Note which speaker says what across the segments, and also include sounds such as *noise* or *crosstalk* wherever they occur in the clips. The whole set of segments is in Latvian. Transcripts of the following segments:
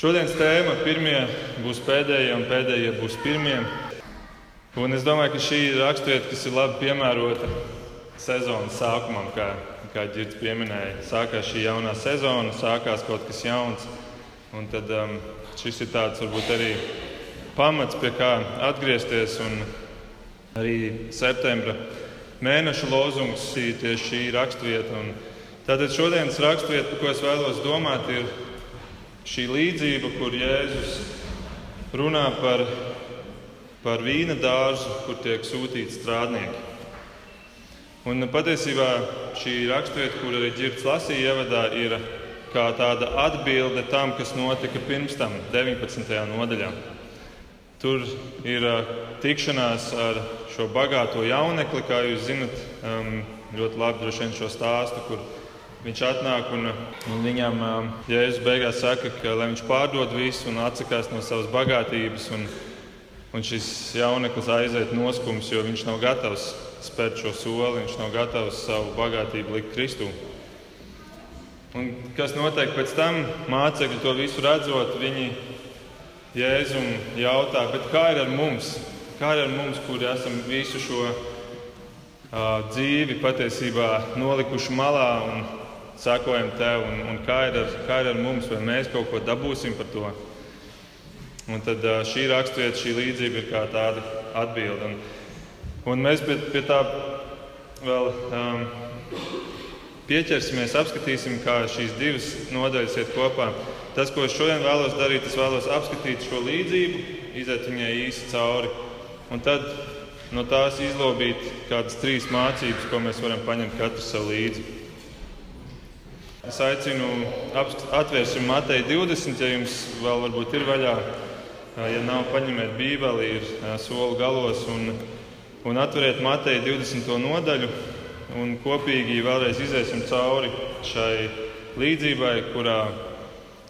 Speaker 1: Šodienas tēma pirmie būs pēdējie un pēdējie būs pirmie. Un es domāju, ka šī ir raksturvieta, kas ir labi piemērota sezonas sākumam, kā, kā Girts pieminēja. Sākās šī jaunā sezona, sākās kaut kas jauns. Un tad um, šis ir tāds varbūt arī pamats, pie kā atgriezties. Arī septembra mēneša lozungs ir tieši šī raksturvieta. Tātad šodienas raksturvieta, par ko es vēlos domāt, ir šī līdzība, kur Jēzus runā par, par vīna dārzu, kur tiek sūtīti strādnieki. Un patiesībā šī raksturvieta, kur arī ģērbs lasīja ievadā, ir kā tāda atbilde tam, kas notika pirms tam, 19. nodaļā. Tur ir tikšanās ar šo bagāto jaunekli, kā jūs zinat, um, ļoti labi droši vien šo stāstu, kur Viņš atnāk un, un viņam Jēzus beigās saka, ka viņš pārdod visu un atsakās no savas bagātības. Un, un šis jauneklis aiziet noskums, jo viņš nav gatavs spērt šo soli, viņš nav gatavs savu bagātību likt Kristū. Un kas notiek pēc tam? Mācekļi to visu redzot, viņi Jēzum jautā, kā ir ar mums? Kā ir ar mums, kuri esam visu šo uh, dzīvi patiesībā nolikuši malā un sekojam tev, un, un kā, ir ar, kā ir ar mums, vai mēs kaut ko dabūsim par to. Un tad šī raksturvieta, šī līdzība ir kā tāda atbilde. Un, un mēs pie, pie tā vēl um, pieķersimies, apskatīsim, kā šīs divas nodaļas iet kopā. Tas, ko es šodien vēlos darīt, es vēlos apskatīt šo līdzību, iziet viņai īsi cauri. Un tad no tās izlobīt kādas trīs mācības, ko mēs varam paņemt katrs sev līdzi. Es aicinu atvērsim Mateja 20, ja jums vēl varbūt ir vaļā. Ja nav, paņemiet Bībeli, ir soli galos un, un atveriet Mateja 20. nodaļu. Un kopīgi vēlreiz iesim cauri šai līdzībai, kurā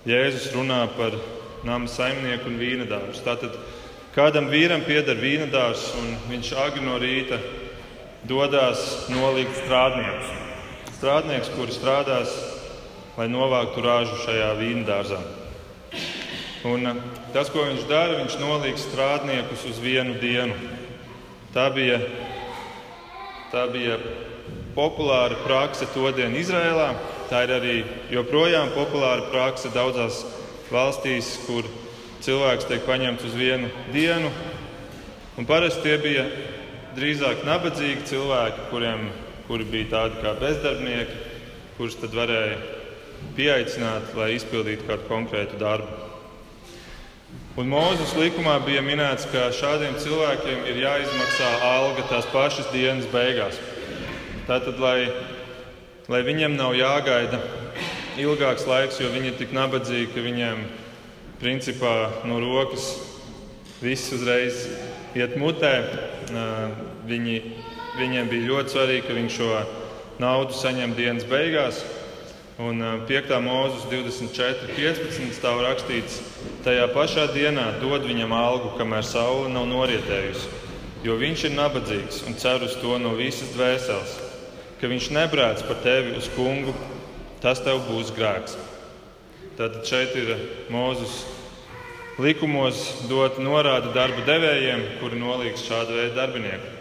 Speaker 1: Jēzus runā par nama saimnieku un vīna dārzu. Tātad kādam vīram pieder vīna dārzs, un viņš agri no rīta dodas nolikt strādniekus. Strādnieks, kuri strādās lai novāktu rāžu šajā vīndārzā. Un eh, tas, ko viņš dara, viņš nolīg strādniekus uz vienu dienu. Tā bija, tā bija populāra prakse to dienu Izrēlā. Tā ir arī joprojām populāra prakse daudzās valstīs, kur cilvēks tiek paņemts uz vienu dienu. Un parasti tie bija drīzāk nabadzīgi cilvēki, kuriem kuri bija tādi kā bezdarbnieki, kurus tad varēja pieaicināti, lai izpildītu kādu konkrētu darbu. Un Mūzes likumā bija minēts, ka šādiem cilvēkiem ir jāizmaksā alga tās pašas dienas beigās. Tātad, lai, lai viņiem nav jāgaida ilgāks laiks, jo viņi ir tik nabadzīgi, ka viņiem principā no rokas viss uzreiz iet mutē. Viņi, viņiem bija ļoti svarīgi, ka viņi šo naudu saņem dienas beigās. Un 5. mūzes 24, 15 stāv rakstīts, tajā pašā dienā dod viņam algu, kamēr saule nav norietējusi, jo viņš ir nabadzīgs un cer uz to no visas dvēseles, ka viņš nebrēc par tevi uz kungu, tas tev būs grēks. Tad šeit ir mūzes likumos dot norādi darba devējiem, kuri nolīgs šādu veidu darbinieku.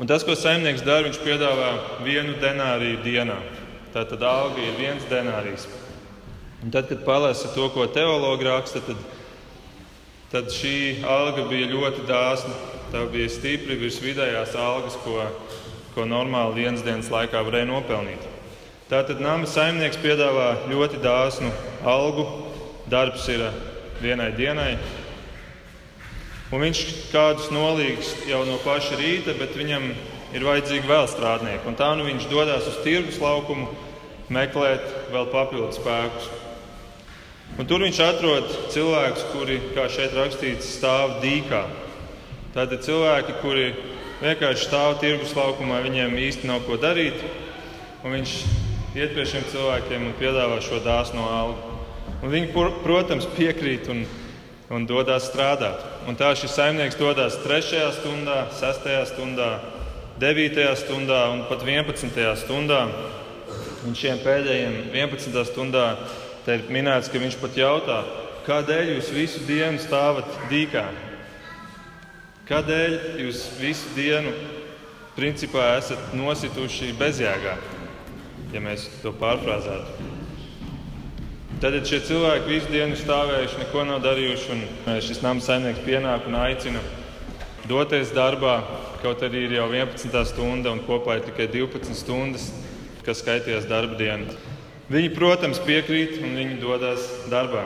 Speaker 1: Un tas, ko saimnieks dara, viņš piedāvā vienu denāriju dienā. Tā tad alga ir viens denārijs. Un tad, kad palasa to, ko teologi raksta, tad, tad šī alga bija ļoti dāsna. Tā bija stipri virs vidējās algas, ko, ko normāli vienas dienas laikā varēja nopelnīt. Tātad nama saimnieks piedāvā ļoti dāsnu algu. Darbs ir vienai dienai. Un viņš kādus nolīgs jau no paša rīta, bet viņam ir vajadzīgi vēl strādnieki. Un tā nu viņš dodas uz tirgus laukumu meklēt vēl papildus spēkus. Un tur viņš atrod cilvēkus, kuri, kā šeit rakstīts, stāv dīkā. Tātad cilvēki, kuri vienkārši stāv tirgus laukumā, viņiem īsti nav ko darīt. Un viņš iet pie šiem cilvēkiem un piedāvā šo dāsno algu. Un viņi, protams, piekrīt un, un dodas strādāt. Un tā šis saimnieks dodas 3. stundā, 6. stundā, 9. stundā un pat 11. stundā. Un šiem pēdējiem 11. stundā ir minēts, ka viņš pat jautā, kādēļ jūs visu dienu stāvat dīkā? Kādēļ jūs visu dienu principā esat nosituši bezjēgā, ja mēs to pārfrāzētu? Tad šie cilvēki visu dienu stāvējuši, neko nav darījuši, un eh, šis nama saimnieks pienāk un aicina doties darbā, kaut arī ir jau 11. stunda un kopā ir tikai 12 stundas, kas skaitījās darba diena. Viņi, protams, piekrīt un viņi dodas darbā.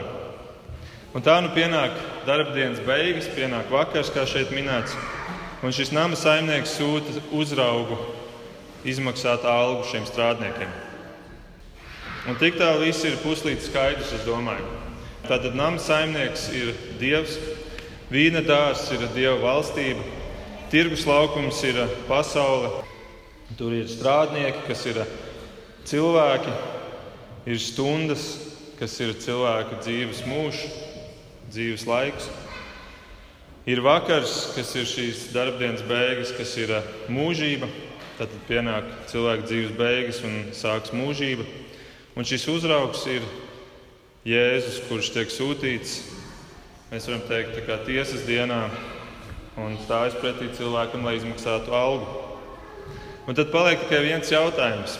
Speaker 1: Un tā nu pienāk darba dienas beigas, pienāk vakars, kā šeit minēts, un šis nama saimnieks sūta uzraugu izmaksāt algu šiem strādniekiem. Un tik tālu viss ir puslīdz skaidrs, es domāju. Tātad nama saimnieks ir Dievs, vīna dārzs ir Dieva valstība, tirgus laukums ir pasaule, tur ir strādnieki, kas ir cilvēki, ir stundas, kas ir cilvēka dzīves mūžs, dzīves laiks. Ir vakars, kas ir šīs darbdienas beigas, kas ir mūžība. Tad pienāk cilvēka dzīves beigas un sākas mūžība. Un šis uzraugs ir Jēzus, kurš tiek sūtīts, mēs varam teikt, tiesas dienā un stājas pretī cilvēkam, lai izmaksātu algu. Un tad paliek tikai viens jautājums.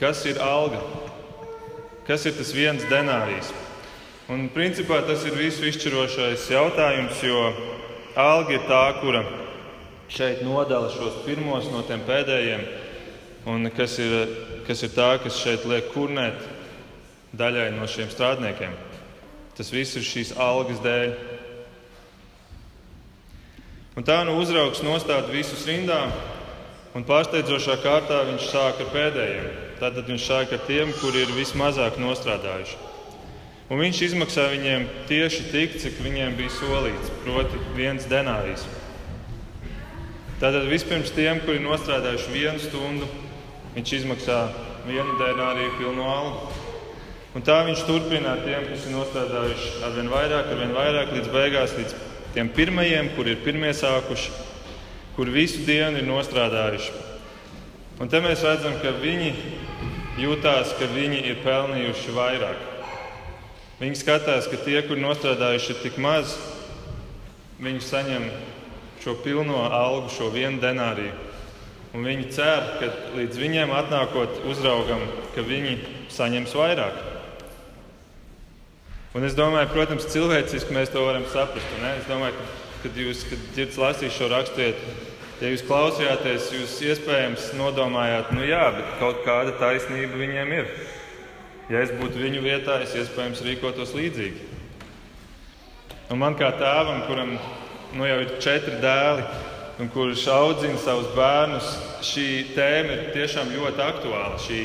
Speaker 1: Kas ir alga? Kas ir tas viens denārijs? Un principā tas ir visu izšķirošais jautājums, jo alga ir tā, kura šeit nodala šos pirmos no tiem pēdējiem, un kas ir kas ir tā, kas šeit liek kurnēt daļai no šiem strādniekiem. Tas viss ir šīs algas dēļ. Un tā nu uzraugs nostāda visus rindā, un pārsteidzošā kārtā viņš sāk ar pēdējiem. Tātad viņš sāk ar tiem, kuri ir vismazāk nostrādājuši. Un viņš izmaksā viņiem tieši tik, cik viņiem bija solīts, proti, viens denārijs. Tātad vispirms tiem, kuri nostrādājuši vienu stundu, Viņš izmaksā vienu denāriju pilnu algu. Un tā viņš turpina ar tiem, kas ir nostrādājuši ar vien vairāk, ar vien vairāk, līdz beigās, līdz tiem pirmajiem, kur ir pirmie sākuši, kur visu dienu ir nostrādājuši. Un te mēs redzam, ka viņi jūtās, ka viņi ir pelnījuši vairāk. Viņi skatās, ka tie, kur nostrādājuši tik maz, viņi saņem šo pilno algu, šo vienu denāriju. Un viņi cer, ka līdz viņiem atnākot uzraugam, ka viņi saņems vairāk. Un es domāju, protams, cilvēciski mēs to varam saprast. Ne? Es domāju, ka, kad jūs kad dzirdat lasīt šo raksturu, ja jūs klausījāties, jūs iespējams nodomājāt, nu jā, bet kaut kāda taisnība viņiem ir. Ja es būtu viņu vietā, es iespējams rīkotos līdzīgi. Un man kā tēvam, kuram nu, jau ir četri dēli, un kurš audzina savus bērnus, šī tēma ir tiešām ļoti aktuāla. Šī,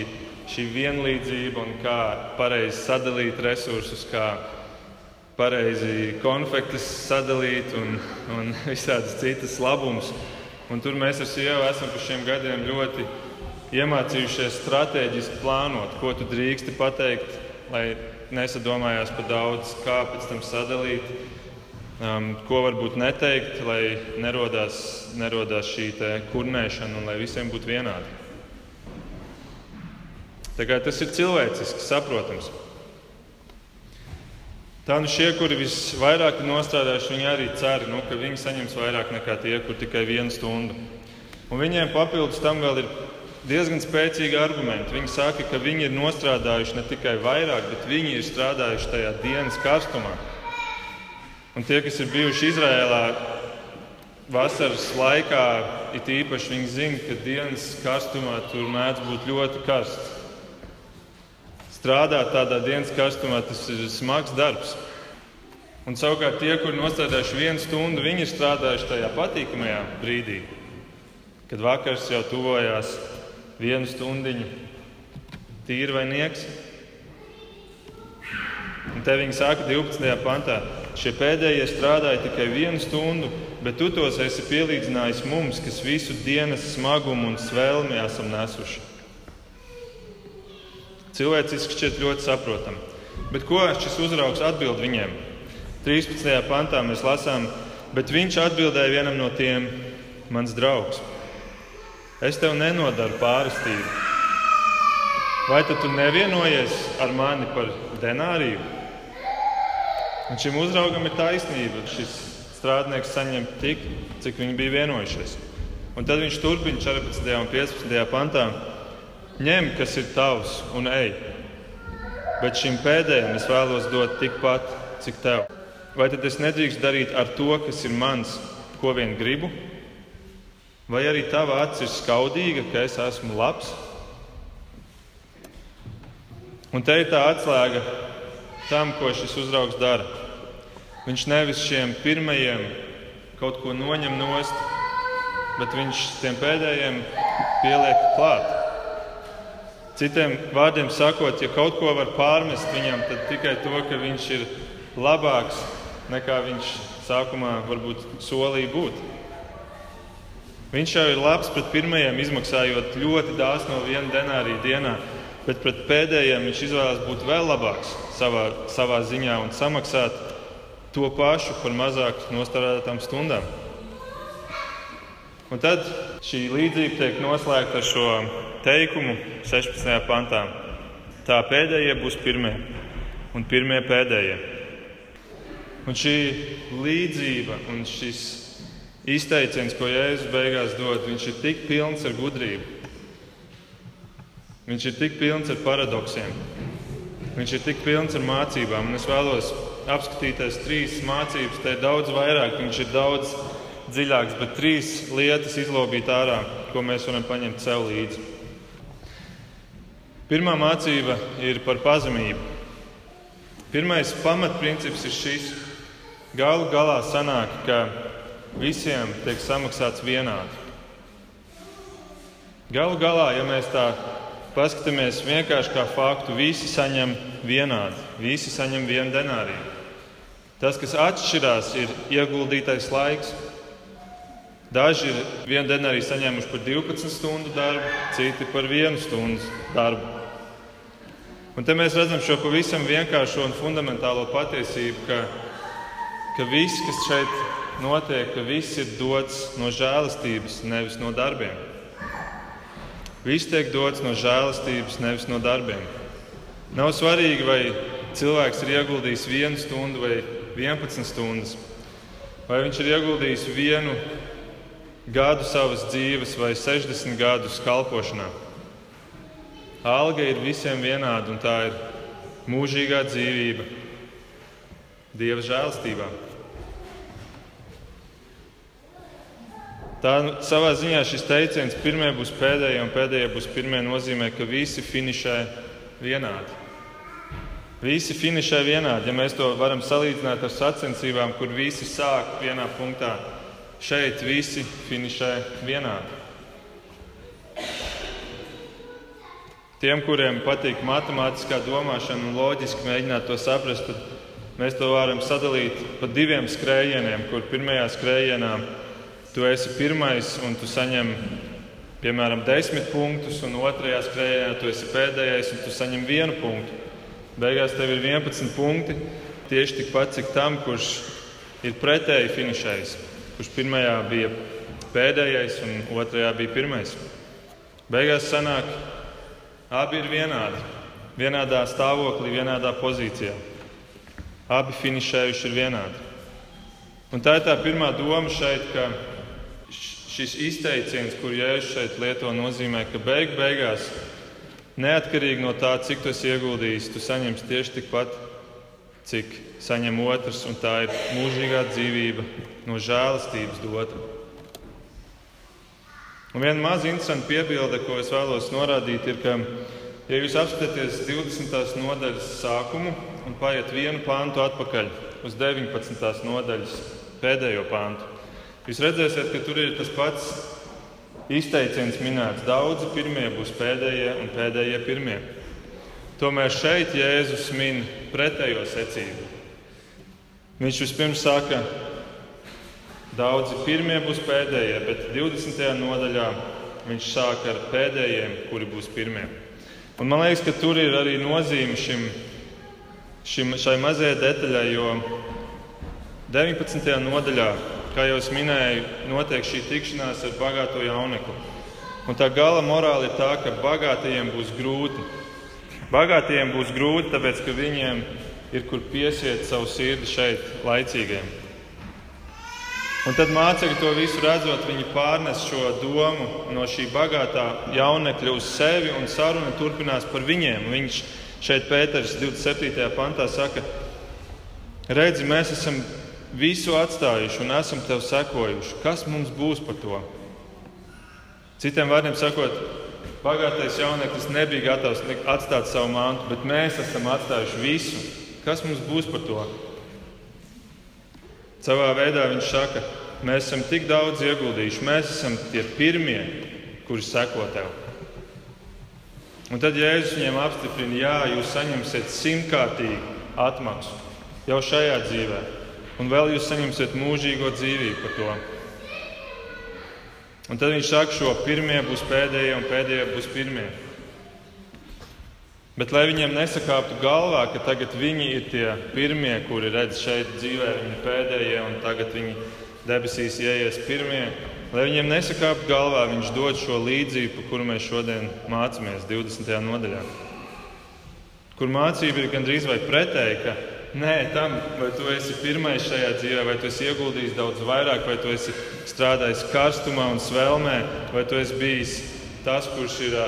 Speaker 1: šī vienlīdzība un kā pareizi sadalīt resursus, kā pareizi konfektes sadalīt un, un *laughs* visādas citas labumus. Un tur mēs ar sievu esam pa šiem gadiem ļoti iemācījušies strateģiski plānot, ko tu drīksti pateikt, lai nesadomājās par daudz, kā pēc tam sadalīt um, ko varbūt neteikt, lai nerodās, nerodās šī kurnēšana un lai visiem būtu vienādi. Tas ir cilvēciski saprotams. Tā nu šie, kuri visvairāk ir nostrādājuši, viņi arī cer, nu, ka viņi saņems vairāk nekā tie, kur tikai vienu stundu. Un viņiem papildus tam vēl ir diezgan spēcīgi argumenti. Viņi saka, ka viņi ir nostrādājuši ne tikai vairāk, bet viņi ir strādājuši tajā dienas karstumā. Un tie, kas ir bijuši Izrēlā vasaras laikā, it īpaši viņi zina, ka dienas karstumā tur mēdz būt ļoti karsts. Strādāt tādā dienas karstumā tas ir smags darbs. Un savukārt tie, kuri nostādījuši vienu stundu, viņi ir strādājuši tajā patīkamajā brīdī, kad vakars jau tuvojās vienu stundiņu, tīri vai nieks. Un te viņi saka 12. pantā. Šie pēdējie strādāja tikai vienu stundu, bet tu tos esi pielīdzinājis mums, kas visu dienas smagumu un svēlmi esam nesuši. Cilvēciski šķiet ļoti saprotami. Bet ko šis uzraugs atbild viņiem? 13. pantā mēs lasām, bet viņš atbildēja vienam no tiem: Mans draugs, es tev nenodaru pārestību. vai tad tu nevienojies ar mani par denāriju? Un šim uzraugam ir taisnība. Šis strādnieks saņem tik, cik viņi bija vienojušies. Un tad viņš turpina 14. un 15. pantā: Ņem, kas ir tavs, un ej. Bet šim pēdējam es vēlos dot tikpat, cik tev. Vai tad es nedrīkstu darīt ar to, kas ir mans, ko vien gribu? Vai arī tava acis ir skaudīga, ka es esmu labs? Un te ir tā atslēga tam, ko šis uzraugs dara. Viņš nevis šiem pirmajiem kaut ko noņem nost, bet viņš tiem pēdējiem pieliek klāt. Citiem vārdiem sakot, ja kaut ko var pārmest viņam, tad tikai to, ka viņš ir labāks nekā viņš sākumā varbūt solīja būt. Viņš jau ir labs pret pirmajiem, izmaksājot ļoti dāsnu no viena denārija dienā, bet pret pēdējiem viņš izvēlās būt vēl labāks savā, savā ziņā un samaksāt to pašu par mazāk nostādātām stundām. Un tad šī līdzība tiek noslēgta ar šo teikumu 16. pantā. Tā pēdējie būs pirmie, un pirmie pēdējie. Un šī līdzība un šis izteiciens, ko Jēzus beigās dod, viņš ir tik pilns ar gudrību. Viņš ir tik pilns ar paradoksiem. Viņš ir tik pilns ar mācībām. Un es vēlos apskatīties trīs mācības. Te ir daudz vairāk, viņš ir daudz dziļāks, bet trīs lietas izlobīt ārā, ko mēs varam paņemt sev līdzi. Pirmā mācība ir par pazemību. Pirmais pamatprincips ir šis. Galu galā sanāk, ka visiem tiek samaksāts vienādi. Galu galā, ja mēs tā paskatāmies vienkārši kā faktu, visi saņem vienādi, visi saņem vienu denāriju. Tas, kas atšķirās, ir ieguldītais laiks. Daži ir vienu denāriju saņēmuši par 12 stundu darbu, citi par vienu stundu darbu. Un te mēs redzam šo pavisam vienkāršo un fundamentālo patiesību, ka, ka viss, kas šeit notiek, ka viss ir dots no žēlastības, nevis no darbiem. Viss tiek dots no žēlastības, nevis no darbiem. Nav svarīgi, vai cilvēks ir ieguldījis vienu stundu vai 11 stundas, vai viņš ir ieguldījis vienu gadu savas dzīves vai 60 gadus kalpošanā. Alga ir visiem vienāda, un tā ir mūžīgā dzīvība Dieva žēlastībā. Tā savā ziņā šis teiciens, pirmie būs pēdējie un pēdējie būs pirmie, nozīmē, ka visi finišē vienādi. Visi finišē vienādi. Ja mēs to varam salīdzināt ar sacensībām, kur visi sāk vienā punktā, šeit visi finišē vienādi. Tiem, kuriem patīk matemātiskā domāšana un loģiski mēģināt to saprast, tad mēs to varam sadalīt pa diviem skrējieniem, kur pirmajā skrējienā tu esi pirmais un tu saņem, piemēram, desmit punktus, un otrajā skrējienā tu esi pēdējais un tu saņem vienu punktu. Beigās tev ir 11 punkti, tieši tikpat cik tam, kurš ir pretēji finišējis, kurš pirmajā bija pēdējais un otrajā bija pirmais. Beigās sanāk, abi ir vienādi, vienādā stāvoklī, vienādā pozīcijā. Abi finišējuši ir vienādi. Un tā ir tā pirmā doma šeit, ka šis izteiciens, kur Jēzus šeit lieto, nozīmē, ka beig beigās, neatkarīgi no tā, cik tu esi ieguldījis, tu saņemsi tieši tikpat, cik saņem otrs, un tā ir mūžīgā dzīvība no žēlastības dota. Un viena maza interesanta piebilde, ko es vēlos norādīt, ir, ka, ja jūs apskatāties 20. nodaļas sākumu un paiet vienu pāntu atpakaļ uz 19. nodaļas pēdējo pāntu, Jūs redzēsiet, ka tur ir tas pats izteiciens minēts. Daudzi pirmie būs pēdējie un pēdējie pirmie. Tomēr šeit Jēzus min pretējo secību. Viņš vispirms saka, daudzi pirmie būs pēdējie, bet 20. nodaļā viņš sāk ar pēdējiem, kuri būs pirmie. Un man liekas, ka tur ir arī nozīme šim, šim, šai mazajai detaļai, jo 19. nodaļā kā jau es minēju, notiek šī tikšanās ar bagāto jaunekli. Un tā gala morāla ir tā, ka bagātajiem būs grūti, Bagātiem būs grūti, tāpēc ka viņiem ir kur piesiet savu sirdi šeit, laicīgiem. Un tad mācekļi to visu redzot, viņi pārnes šo domu no šī bagātā jaunekļa uz sevi, un saruna turpinās par viņiem. Viņš šeit, Pēters, 27. pantā saka, redzi, mēs esam visu atstājuši un esam tev sekojuši. Kas mums būs par to? Citiem vārdiem sakot, bagātais jauneklis nebija gatavs atstāt savu mantu, bet mēs esam atstājuši visu. Kas mums būs par to? Savā veidā viņš saka, mēs esam tik daudz ieguldījuši, mēs esam tie pirmie, kuri seko tev. Un tad Jēzus viņiem apstiprina, jā, jūs saņemsiet simtkārtīgu atmaksu jau šajā dzīvē, un vēl jūs saņemsiet mūžīgo dzīvību par to. Un tad viņš saka, šo pirmie būs pēdējie, un pēdējie būs pirmie. Bet lai viņiem nesakāptu galvā, ka tagad viņi ir tie pirmie, kuri redz šeit dzīvē, viņi pēdējie, un tagad viņi debesīs ieies pirmie, lai viņiem nesakāptu galvā, viņš dod šo līdzību, kuru mēs šodien mācāmies 20. nodaļā. Kur mācība ir gandrīz vai pretēji, ka nē, tam, vai tu esi pirmais šajā dzīvē, vai tu esi ieguldījis daudz vairāk, vai tu esi strādājis karstumā un svelmē, vai tu esi bijis tas, kurš ir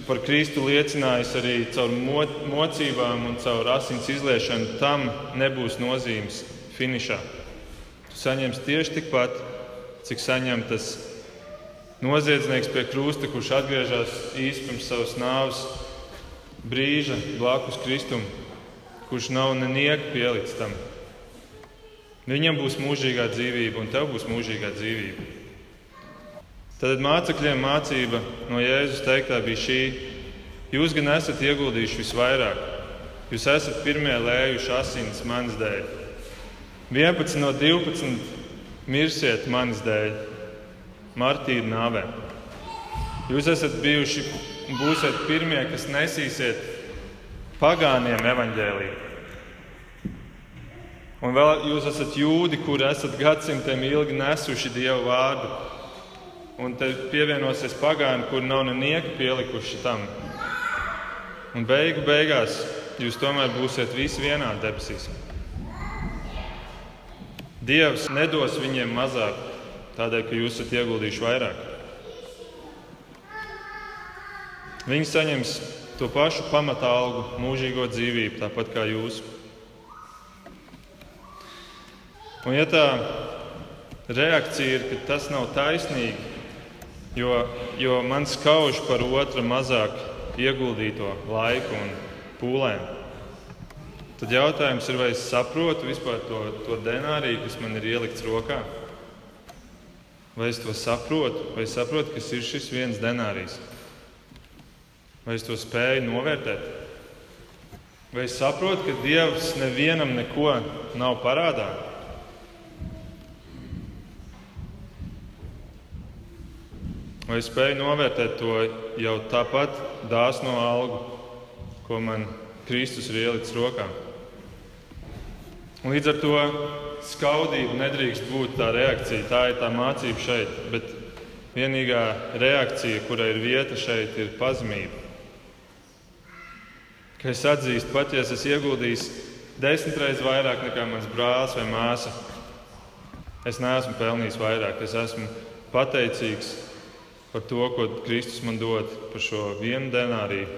Speaker 1: par Kristu liecinājis arī caur mo mocībām un caur asins izliešanu, tam nebūs nozīmes finišā. Tu saņemsi tieši tikpat, cik saņem tas noziedznieks pie krusta, kurš atgriežas īsi pirms savas nāves brīža blakus Kristum, kurš nav nenieka pielicis tam. Viņam būs mūžīgā dzīvība, un tev būs mūžīgā dzīvība. Tad mācekļiem mācība no Jēzus teiktā bija šī: Jūs gan esat ieguldījuši visvairāk, jūs esat pirmie lējuši asins manas dēļ. 11 no 12 mirsiet manas dēļ, martīra nāvē. Jūs esat bijuši un būsiet pirmie, kas nesīsiet pagāniem evaņģēlīju. Un vēl jūs esat jūdi, kuri esat gadsimtiem ilgi nesuši Dievu vārdu un te pievienosies pagāni, kur nav nenieka pielikuši tam. Un beigu beigās jūs tomēr būsiet visi vienā debesīs. Dievs nedos viņiem mazāk, tādēļ, ka jūs esat ieguldījuši vairāk. Viņi saņems to pašu pamata algu, mūžīgo dzīvību, tāpat kā jūs. Un, ja tā reakcija ir, ka tas nav taisnīgi, Jo, jo man skauž par otru mazāk ieguldīto laiku un pūlēm. Tad jautājums ir, vai es saprotu vispār to, to denāriju, kas man ir ielikts rokā? Vai es to saprotu, vai es saprotu, kas ir šis viens denārijs? Vai es to spēju novērtēt? Vai es saprotu, ka Dievs nevienam neko nav parādā? Vai spēju novērtēt to jau tāpat dāsno algu, ko man Kristus ir ielicis rokā? Līdz ar to skaudība nedrīkst būt tā reakcija. Tā ir tā mācība šeit. Bet vienīgā reakcija, kurai ir vieta šeit, ir pazemība. Ka es atzīstu, pat ja es esmu ieguldījis desmit reizes vairāk nekā mans brālis vai māsa, es neesmu pelnījis vairāk. Es esmu pateicīgs par to, ko Kristus man dod, par šo vienu denāriju,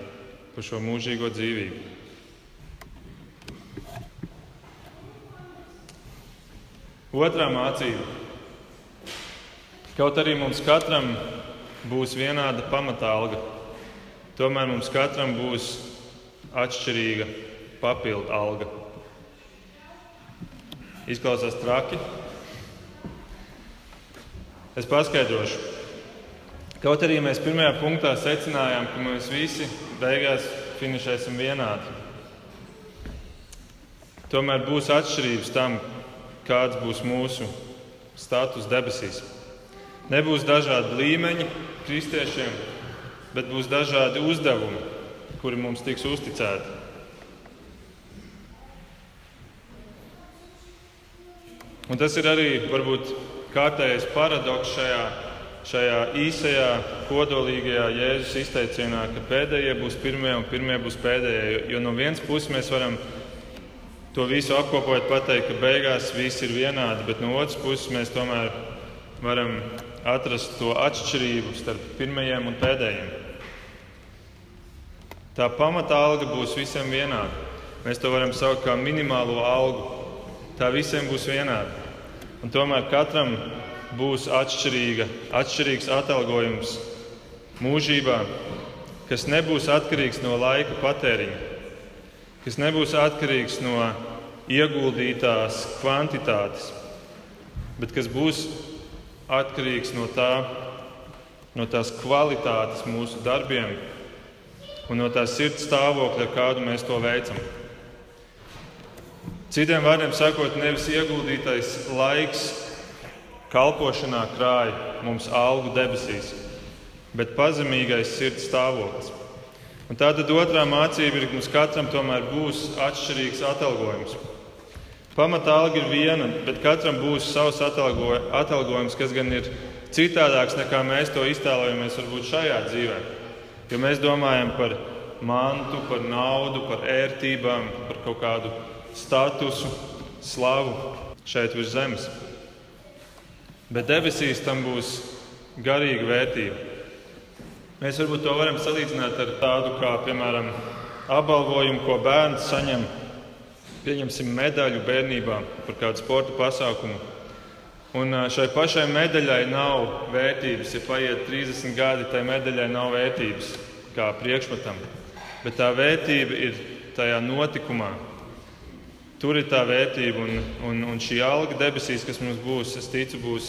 Speaker 1: par šo mūžīgo dzīvību. Otrā mācība. Kaut arī mums katram būs vienāda pamata alga, tomēr mums katram būs atšķirīga papildu alga. Izklausās traki. Es paskaidrošu. Kaut arī mēs pirmajā punktā secinājām, ka mēs visi beigās finišēsim vienādi. Tomēr būs atšķirības tam, kāds būs mūsu status debesīs. Nebūs dažādi līmeņi kristiešiem, bet būs dažādi uzdevumi, kuri mums tiks uzticēti. Un tas ir arī varbūt kārtējais paradoks šajā šajā īsajā, kodolīgajā Jēzus izteicienā, ka pēdējie būs pirmie un pirmie būs pēdējie. Jo no vienas puses mēs varam to visu apkopot, pateikt, ka beigās viss ir vienādi, bet no otras puses mēs tomēr varam atrast to atšķirību starp pirmajiem un pēdējiem. Tā pamata alga būs visiem vienāda. Mēs to varam saukt par minimālo algu. Tā visiem būs vienāda. Un tomēr katram būs atšķirīga, atšķirīgs atalgojums mūžībā, kas nebūs atkarīgs no laika patēriņa, kas nebūs atkarīgs no ieguldītās kvantitātes, bet kas būs atkarīgs no, tā, no tās kvalitātes mūsu darbiem un no tās sirds stāvokļa, ar kādu mēs to veicam. Citiem vārdiem sakot, nevis ieguldītais laiks kalpošanā krāja mums algu debesīs, bet pazemīgais sirds stāvoklis. Un tātad otrā mācība ir, ka mums katram tomēr būs atšķirīgs atalgojums. Pamatā alga ir viena, bet katram būs savs atalgojums, kas gan ir citādāks nekā mēs to iztēlojamies varbūt šajā dzīvē. Jo mēs domājam par mantu, par naudu, par ērtībām, par kaut kādu statusu, slavu šeit virs zemes. Bet debesīs tam būs garīga vērtība. Mēs varbūt to varam salīdzināt ar tādu kā, piemēram, apbalvojumu, ko bērns saņem. Pieņemsim medaļu bērnībā par kādu sporta pasākumu. Un šai pašai medaļai nav vērtības. Ja paiet 30 gadi, tai medaļai nav vērtības kā priekšmetam. Bet tā vērtība ir tajā notikumā, Tur ir tā vērtība un, un, un šī alga debesīs, kas mums būs, es ticu, būs,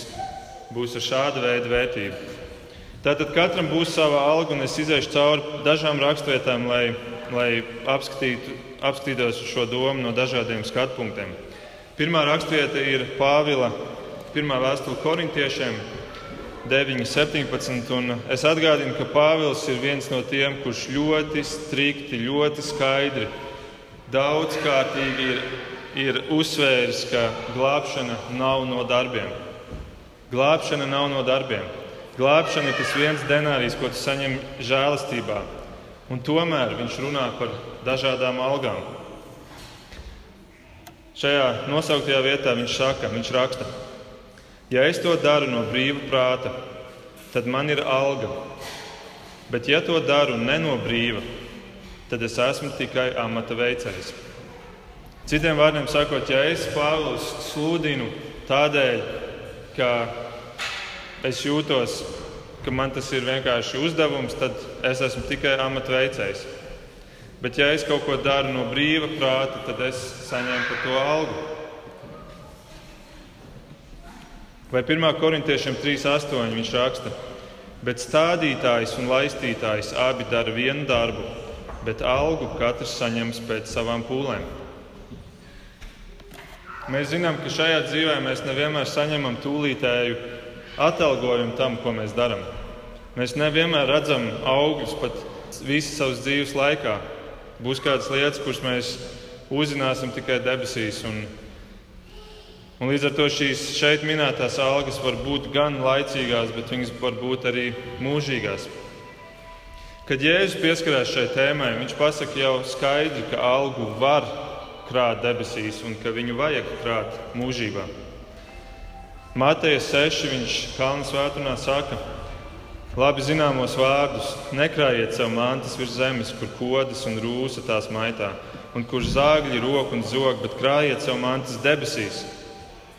Speaker 1: būs ar šādu veidu vērtību. Tātad katram būs sava alga, un es iziešu cauri dažām raksturvietām, lai, lai apskatītu, apskatītos šo domu no dažādiem skatu punktiem. Pirmā raksturvieta ir Pāvila pirmā vēstule korintiešiem. 9, 17. Es atgādinu, ka Pāvils ir viens no tiem, kurš ļoti strikti, ļoti skaidri daudzkārtīgi ir, ir uzsvērs, ka glābšana nav no darbiem. Glābšana nav no darbiem. Glābšana ir tas viens denārijs, ko tu saņem žēlastībā. Un tomēr viņš runā par dažādām algām. Šajā nosauktajā vietā viņš saka, viņš raksta, ja es to daru no brīva prāta, tad man ir alga. Bet ja to daru ne no brīva, tad es esmu tikai amata veicējs. Citiem vārdiem sakot, ja es Pāvils sludinu tādēļ, ka es jūtos, ka man tas ir vienkārši uzdevums, tad es esmu tikai amata veicējs. Bet, ja es kaut ko daru no brīva prāta, tad es saņemu par to algu. Vai 1. korintiešiem 3.8. viņš raksta, bet stādītājs un laistītājs abi dara vienu darbu bet algu katrs saņems pēc savām pūlēm. Mēs zinām, ka šajā dzīvē mēs nevienmēr saņemam tūlītēju atalgojumu tam, ko mēs darām. Mēs nevienmēr redzam augļus pat visu savas dzīves laikā. Būs kādas lietas, kuras mēs uzzināsim tikai debesīs. Un, un līdz ar to šīs šeit minētās algas var būt gan laicīgās, bet viņas var būt arī mūžīgās. Kad Jēzus pieskarās šai tēmai, viņš pasaka jau skaidri, ka algu var krāt debesīs un ka viņu vajag krāt mūžībā. Mateja 6. viņš Kalnu svētdienā saka, labi zināmos vārdus: nekrājiet sev mantas virs zemes, kur kodas un rūsa tās maitā, un kur zāģi roku un zog, bet krājiet sev mantas debesīs,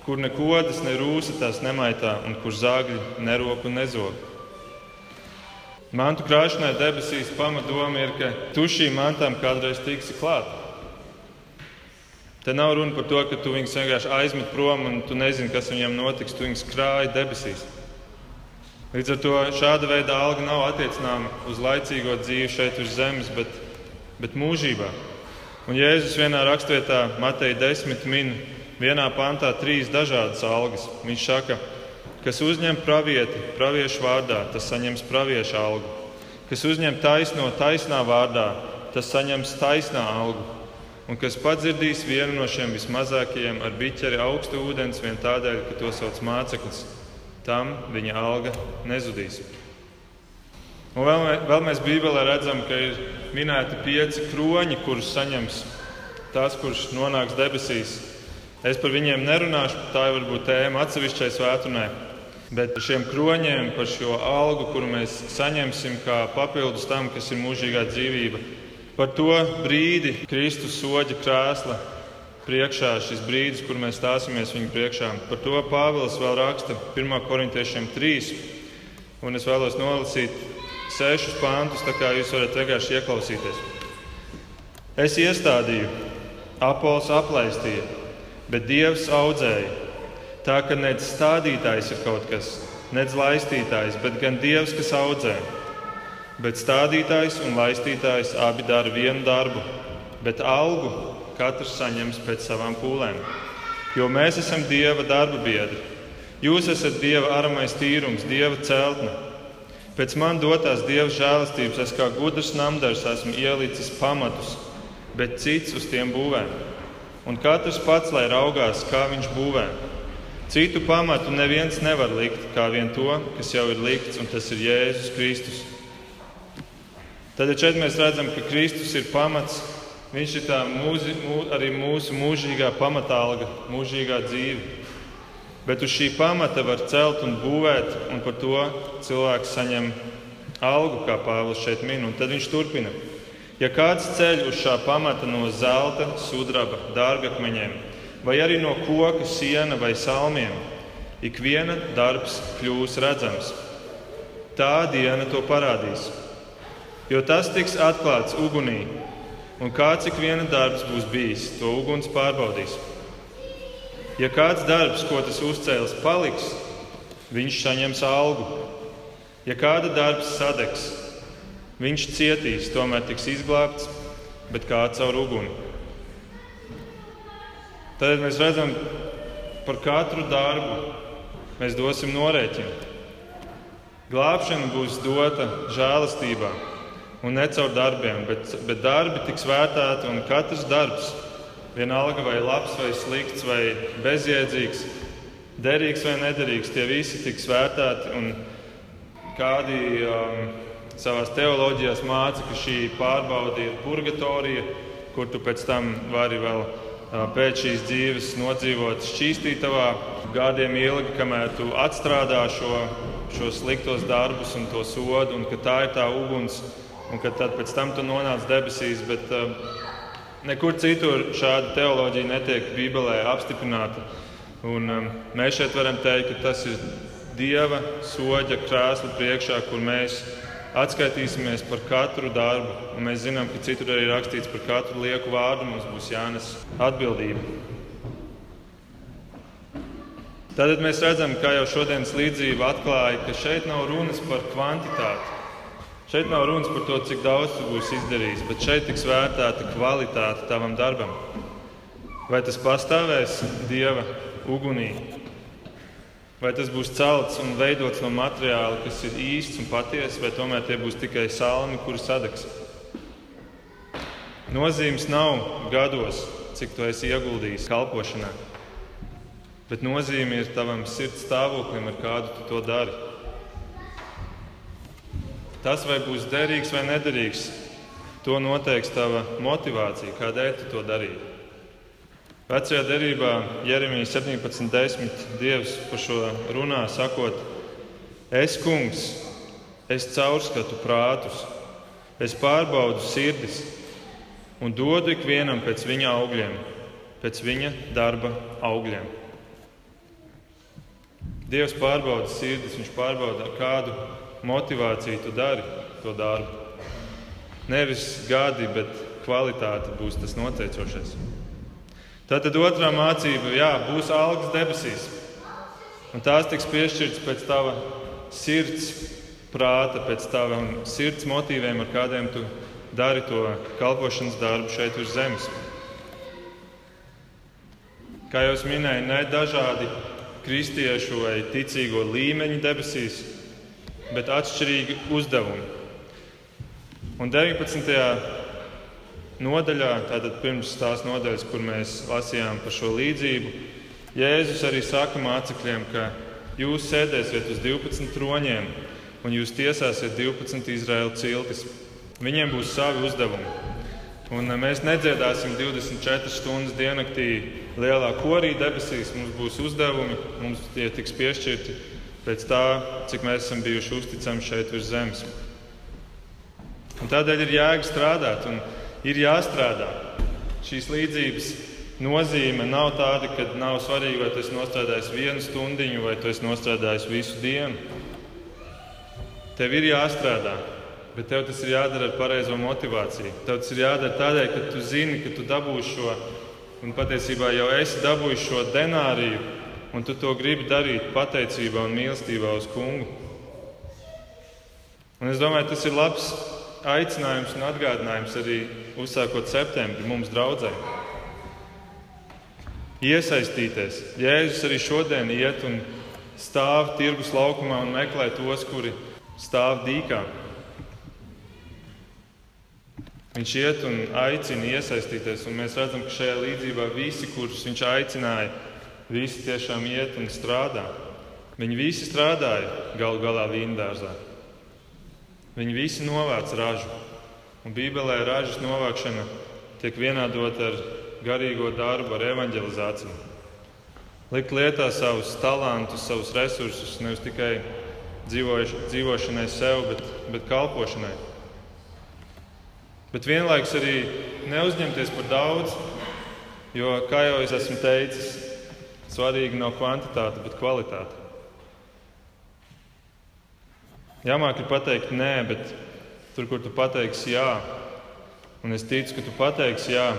Speaker 1: kur ne kodas, ne rūsa tās nemaitā, un kur zāģi neroku un nezog. Mantu krāšanai debesīs pamatdoma ir, ka tu šīm mantām kādreiz tiksi klāt. Te nav runa par to, ka tu viņus vienkārši aizmet prom un tu nezini, kas viņam notiks. Tu viņus krāji debesīs. Līdz ar to šāda veida alga nav attiecināma uz laicīgo dzīvi šeit uz zemes, bet, bet mūžībā. Un Jēzus vienā rakstvietā, Mateja 10, min vienā pantā trīs dažādas algas. Viņš saka, ka Kas uzņem pravieti praviešu vārdā, tas saņems pravieša algu. Kas uzņem taisno taisnā vārdā, tas saņems taisnā algu. Un kas padzirdīs vienu no šiem vismazākajiem ar biķeri augstu ūdens vien tādēļ, ka to sauc māceklis, tam viņa alga nezudīs. Un vēl, vēl mēs Bībelē redzam, ka ir minēti pieci kroņi, kurus saņems tas, kurš nonāks debesīs. Es par viņiem nerunāšu, tā ir varbūt tēma atsevišķai svētdienai. Bet šiem kroņiem, par šo algu, kuru mēs saņemsim kā papildus tam, kas ir mūžīgā dzīvība, par to brīdi Kristus soļa krēsla priekšā, šis brīdis, kur mēs stāsimies viņa priekšā. Par to Pāvils vēl raksta 1. korintiešiem 3. Un es vēlos nolasīt sešus pāntus, tā kā jūs varat vienkārši ieklausīties. Es iestādīju, Apols aplaistīja, bet Dievs audzēja. Tā ka nec stādītājs ir kaut kas, nec laistītājs, bet gan Dievs, kas audzē. Bet stādītājs un laistītājs abi dara vienu darbu, bet algu katrs saņems pēc savām pūlēm. Jo mēs esam Dieva darba biedri. Jūs esat Dieva aramais tīrums, Dieva celtne. Pēc man dotās Dieva žēlastības es kā gudrs namdars esmu ielicis pamatus, bet cits uz tiem būvē. Un katrs pats lai raugās, kā viņš būvē. Citu pamatu neviens nevar likt, kā vien to, kas jau ir likts, un tas ir Jēzus Kristus. Tad šeit mēs redzam, ka Kristus ir pamats. Viņš ir mūzi, mū, arī mūsu mūžīgā pamatālga, mūžīgā dzīve. Bet uz šī pamata var celt un būvēt, un par to cilvēks saņem algu, kā Pāvils šeit min. Un tad viņš turpina. Ja kāds ceļ uz šā pamata no zelta, sudraba, dārgakmeņiem, vai arī no koka, siena vai salmiem, ikviena darbs kļūs redzams. Tā diena to parādīs. Jo tas tiks atklāts ugunī, un kāds ik viena darbs būs bijis, to uguns pārbaudīs. Ja kāds darbs, ko tas uzcēlis, paliks, viņš saņems algu. Ja kāda darbs sadegs, viņš cietīs, tomēr tiks izglābts, bet kā caur uguni. Tad mēs redzam, par katru darbu mēs dosim norēķinu. Glābšana būs dota žēlastībā un ne caur darbiem, bet, bet darbi tiks vērtēti un katrs darbs, vienalga vai labs, vai slikts, vai bezjēdzīgs, derīgs vai nederīgs, tie visi tiks vērtēti. Un kādi um, savā teoloģijā māca, ka šī pārbaude ir purgatorija, kur tu pēc tam vari vēl pēc šīs dzīves nodzīvot šķīstītavā gadiem ilgi, kamēr tu atstrādā šo, šo sliktos darbus un to sodu, un ka tā ir tā uguns un ka tad pēc tam tu nonāc debesīs. Bet uh, nekur citur šāda teoloģija netiek Bībelē apstiprināta. Un, um, mēs šeit varam teikt, ka tas ir Dieva soļa krēsla priekšā, kur mēs atskaitīsimies par katru darbu. Un mēs zinām, ka citur arī rakstīts par katru lieku vārdu. Mums būs jānes atbildība. Tad mēs redzam, kā jau šodienas līdzība atklāja, ka šeit nav runas par kvantitāti. Šeit nav runas par to, cik daudz tu būsi izdarījis, bet šeit tiks vērtēta kvalitāte tavam darbam. Vai tas pastāvēs dieva ugunī, vai tas būs celts un veidots no materiāla, kas ir īsts un patiess, vai tomēr tie būs tikai salmi, kuri sadegs. Nozīmes nav gados, cik tu esi ieguldījis kalpošanā, bet nozīme ir tavam sirds stāvoklim, ar kādu tu to dari. Tas, vai būs derīgs vai nederīgs, to noteiks tava motivācija, kādēļ tu to darīji. Vecajā derībā Jeremija 17.10. Dievs par šo runā, sakot, Es, kungs, es caurskatu prātus, es pārbaudu sirdis un dodu ikvienam pēc viņa augļiem, pēc viņa darba augļiem. Dievs pārbauda sirdis, viņš pārbauda kādu motivāciju tu dari to darbu. Nevis gadi, bet kvalitāte būs tas noteicošais. Tātad otrā mācība, jā, būs algas debesīs. Un tās tiks piešķirtas pēc tava sirds prāta, pēc taviem sirds motīviem, ar kādiem tu dari to kalpošanas darbu šeit uz zemes. Kā jau minēju, ne dažādi kristiešu vai ticīgo līmeņi debesīs, bet atšķirīgi uzdevumi. Un 19. Nodaļā, tātad pirms tās nodaļas, kur mēs lasījām par šo līdzību, Jēzus arī saka mācekļiem, ka Jūs sēdēsiet uz 12 troņiem, un jūs tiesāsiet 12 Izraēlu ciltis. Viņiem būs savi uzdevumi. Un mēs nedziedāsim 24 stundas diennaktī lielā korī debesīs. Mums būs uzdevumi, mums tie tiks piešķirti pēc tā, cik mēs esam bijuši uzticami šeit virs zemes. Un tādēļ ir jēga strādāt un ir jāstrādā. Šīs līdzības nozīme nav tāda, ka nav svarīgi, vai tu esi nostrādājis vienu stundu vai tu esi nostrādājis visu dienu. Tev ir jāstrādā, bet tev tas ir jādara ar pareizo motivāciju. Tev tas ir jādara tādēļ, ka tu zini, ka tu dabūsi šo, un patiesībā jau esi dabūjis šo denāriju, un tu to gribi darīt pateicībā un mīlestībā uz kungu. Un es domāju, tas ir labs aicinājums un atgādinājums arī uzsākot septembrī mums draudzēm iesaistīties. Jēzus arī šodien iet un stāv tirgus laukumā un meklē tos, kuri stāv dīkā. Viņš iet un aicina iesaistīties, un mēs redzam, ka šajā līdzībā visi, kurus viņš aicināja, visi tiešām iet un strādā. Viņi visi strādāja galu galā vīndārzā. Viņi visi novāc ražu, un Bībelē ražas novākšana tiek vienādota ar garīgo darbu, ar evanģelizāciju. Likt lietā savus talantus, savus resursus, nevis tikai dzīvošanai sev, bet, bet kalpošanai. Bet vienlaikus arī neuzņemties par daudz, jo, kā jau es esmu teicis, svarīga nav kvantitāte, bet kvalitāte. Jāmāk ir pateikt nē, bet tur, kur tu pateiksi jā, un es ticu, ka tu pateiksi jā,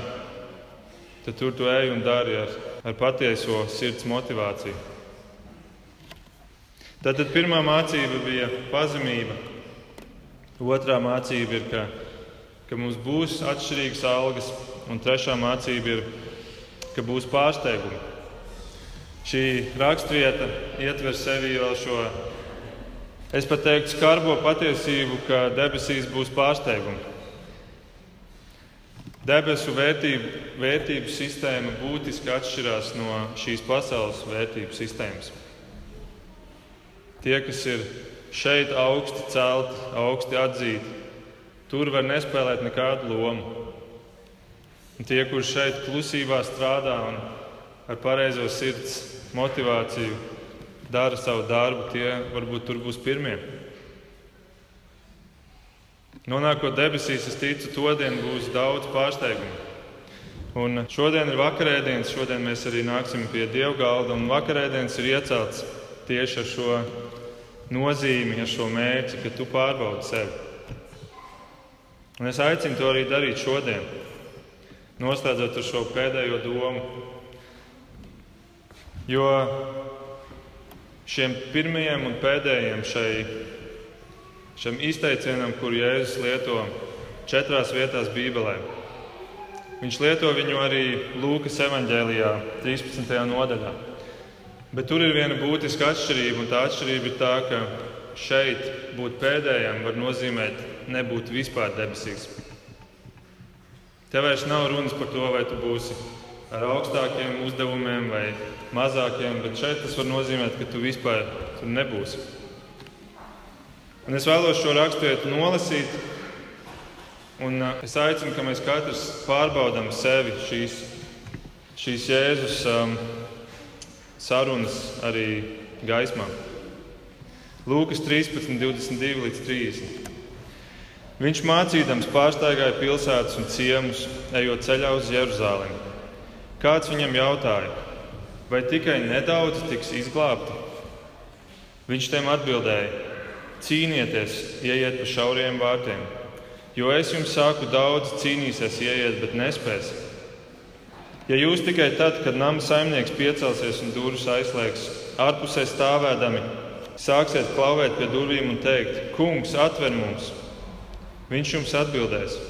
Speaker 1: tad tur tu ej un dari ar, ar patieso sirds motivāciju. Tātad pirmā mācība bija pazemība. Otrā mācība ir, ka, ka mums būs atšķirīgas algas, un trešā mācība ir, ka būs pārsteigumi. Šī raksturvieta ietver sevi vēl šo, es pat teiktu, skarbo patiesību, ka debesīs būs pārsteigumi. Debesu vērtību, vērtību sistēma būtiski atšķirās no šīs pasaules vērtību sistēmas. Tie, kas ir šeit augsti celti, augsti atzīti, tur var nespēlēt nekādu lomu. Un tie, kurš šeit klusībā strādā un ar pareizo sirds motivāciju dara savu darbu, tie varbūt tur būs pirmie. Nonākot debesīs, es ticu, to dienu būs daudz pārsteigumu. Un šodien ir vakarēdienas, šodien mēs arī nāksim pie Dieva galda, un vakarēdienas ir iecelts tieši ar šo nozīmi, ar šo mērķi, ka tu pārbaudi sevi. Un es aicinu to arī darīt šodien, noslēdzot ar šo pēdējo domu. Jo šiem pirmajiem un pēdējiem šai šim izteicienam, kuru Jēzus lieto četrās vietās Bībelē. Viņš lieto viņu arī Lūkas evanģēlijā, 13. nodaļā. Bet tur ir viena būtiska atšķirība, un tā atšķirība ir tā, ka šeit būt pēdējam var nozīmēt nebūt vispār debesīs. Te vairs nav runas par to, vai tu būsi ar augstākiem uzdevumiem vai mazākiem, bet šeit tas var nozīmēt, ka tu vispār tur nebūsi. Un es vēlos šo raksturvietu nolasīt. Un uh, es aicinu, ka mēs katrs pārbaudām sevi šīs, šīs Jēzus um, sarunas arī gaismā. Lūkas 13, 22 līdz 30. Viņš mācīdams pārsteigāja pilsētas un ciemus, ejot ceļā uz Jeruzalemi. Kāds viņam jautāja, vai tikai nedaudz tiks izglābti? Viņš tiem atbildēja: Cīnieties, ieiet pa šauriem vārtiem, jo es jums saku, daudz cīnīsies, ieiet, bet nespēs. Ja jūs tikai tad, kad nama saimnieks piecelsies un durvis aizslēgs, ārpusē stāvēdami, sāksiet klauvēt pie durvīm un teikt: Kungs, atver mums! Viņš jums atbildēs: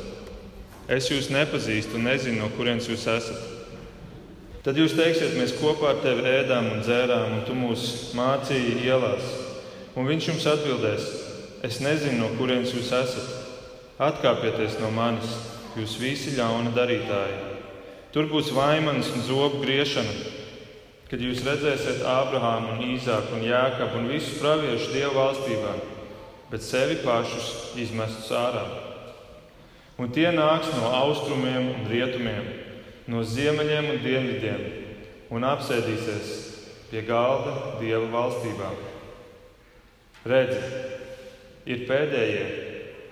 Speaker 1: Es jūs nepazīstu un nezinu, no kurienes jūs esat. Tad jūs teiksiet, mēs kopā ar tevi ēdām un dzērām, un tu mūs mācīji ielās. Un viņš jums atbildēs: Es nezinu, no kurienes jūs esat. Atkāpieties no manis, jūs visi ļauna darītāji. Tur būs vaimanas un zobu griešana. kad jūs redzēsiet Ābrahāmu, un Īzāku un Jāekabu un visus praviešus Dieva valstībā, bet sevi pašus izmestus ārā. Un tie nāks no austrumiem un rietumiem, no ziemeļiem un dienvidiem, un apsēdīsies pie galda Dieva valstībā. Redzi, ir pēdējie,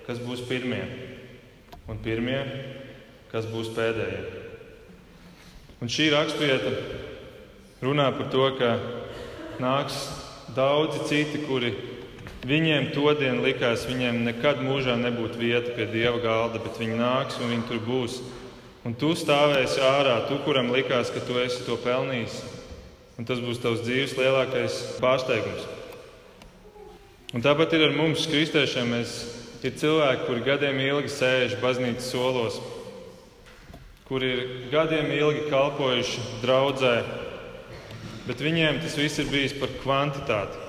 Speaker 1: kas būs pirmie, un pirmie, kas būs pēdējie. Un šī raksturvieta runā par to, ka nāks daudzi citi, kuri viņiem to dienu likās, viņiem nekad mūžā nebūtu vieta pie dieva galda, bet viņi nāks un viņi tur būs. Un tu stāvēsi ārā, tu, kuram likās, ka tu esi to pelnījis. Un tas būs tavs dzīves lielākais pārsteigums. Un tāpat ir ar mums, kristiešiem. Mēs, ir cilvēki, kuri gadiem ilgi sēž baznīcas solos, kuri ir gadiem ilgi kalpojuši draudzē, bet viņiem tas viss ir bijis par kvantitāti.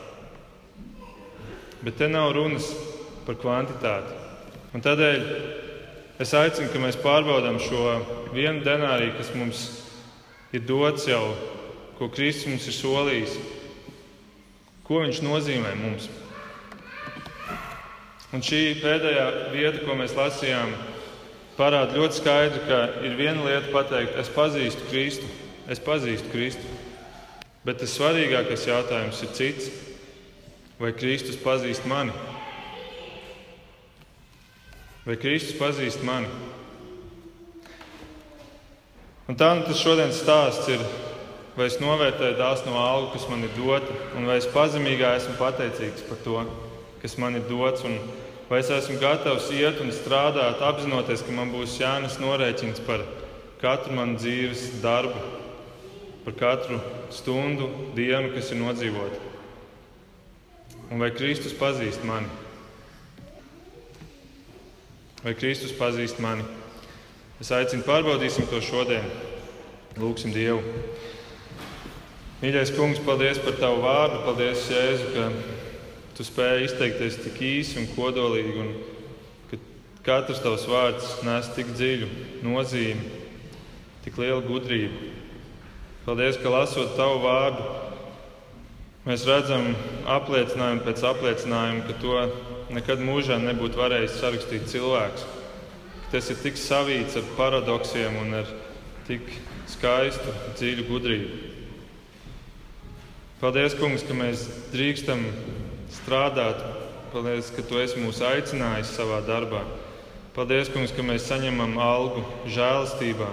Speaker 1: Bet te nav runas par kvantitāti. Un tādēļ es aicinu, ka mēs pārbaudām šo vienu denāriju, kas mums ir dots jau, ko Kristus mums ir solījis. Ko viņš nozīmē mums? Un šī pēdējā vieta, ko mēs lasījām, parāda ļoti skaidri, ka ir viena lieta pateikt, es pazīstu Kristu, es pazīstu Kristu. Bet tas svarīgākais jautājums ir cits. Vai Kristus pazīst mani? Vai Kristus pazīst mani? Un tā nu tas šodienas stāsts ir, vai es novērtēju dāsno algu, kas man ir dota, un vai es pazemīgā esmu pateicīgs par to, kas man ir dots, un vai es esmu gatavs iet un strādāt, apzinoties, ka man būs jānes norēķins par katru manu dzīves darbu, par katru stundu, dienu, kas ir nodzīvota. Un vai Kristus pazīst mani? Vai Kristus pazīst mani? Es aicinu, pārbaudīsim to šodien. Lūksim Dievu. Mīļais kungs, paldies par tavu vārdu. Paldies, Jēzu, ka tu spēji izteikties tik īsi un kodolīgi, un ka katrs tavs vārds nes tik dziļu nozīmi, tik lielu gudrību. Paldies, ka lasot tavu vārdu, mēs redzam apliecinājumu pēc apliecinājuma, ka to nekad mūžā nebūtu varējis sarakstīt cilvēks. Tas ir tik savīts ar paradoksiem un ar tik skaistu, dziļu gudrību. Paldies, Kungs, ka mēs drīkstam strādāt. Paldies, ka Tu esi mūs aicinājis savā darbā. Paldies, Kungs, ka mēs saņemam algu žēlastībā.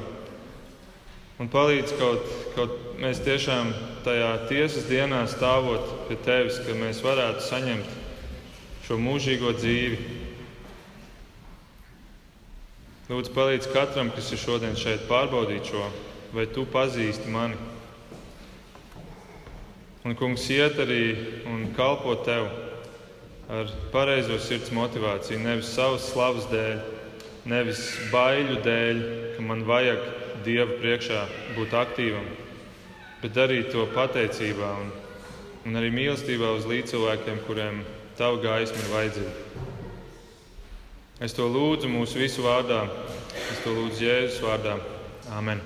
Speaker 1: Un palīdz kaut, kaut mēs tiešām tajā tiesas dienā stāvot pie tevis, ka mēs varētu saņemt šo mūžīgo dzīvi. Lūdzu, palīdz katram, kas ir šodien šeit, pārbaudīt šo, vai tu pazīsti mani. Un, kungs, iet arī un kalpo tev ar pareizo sirds motivāciju, nevis savas slavas dēļ, nevis baiļu dēļ, ka man vajag Dieva priekšā būt aktīvam, bet darīt to pateicībā un, un arī mīlestībā uz līdzcilvēkiem, kuriem tava gaisma ir vajadzīga. Es to lūdzu mūsu visu vārdā, es to lūdzu Jēzus vārdā. Amen!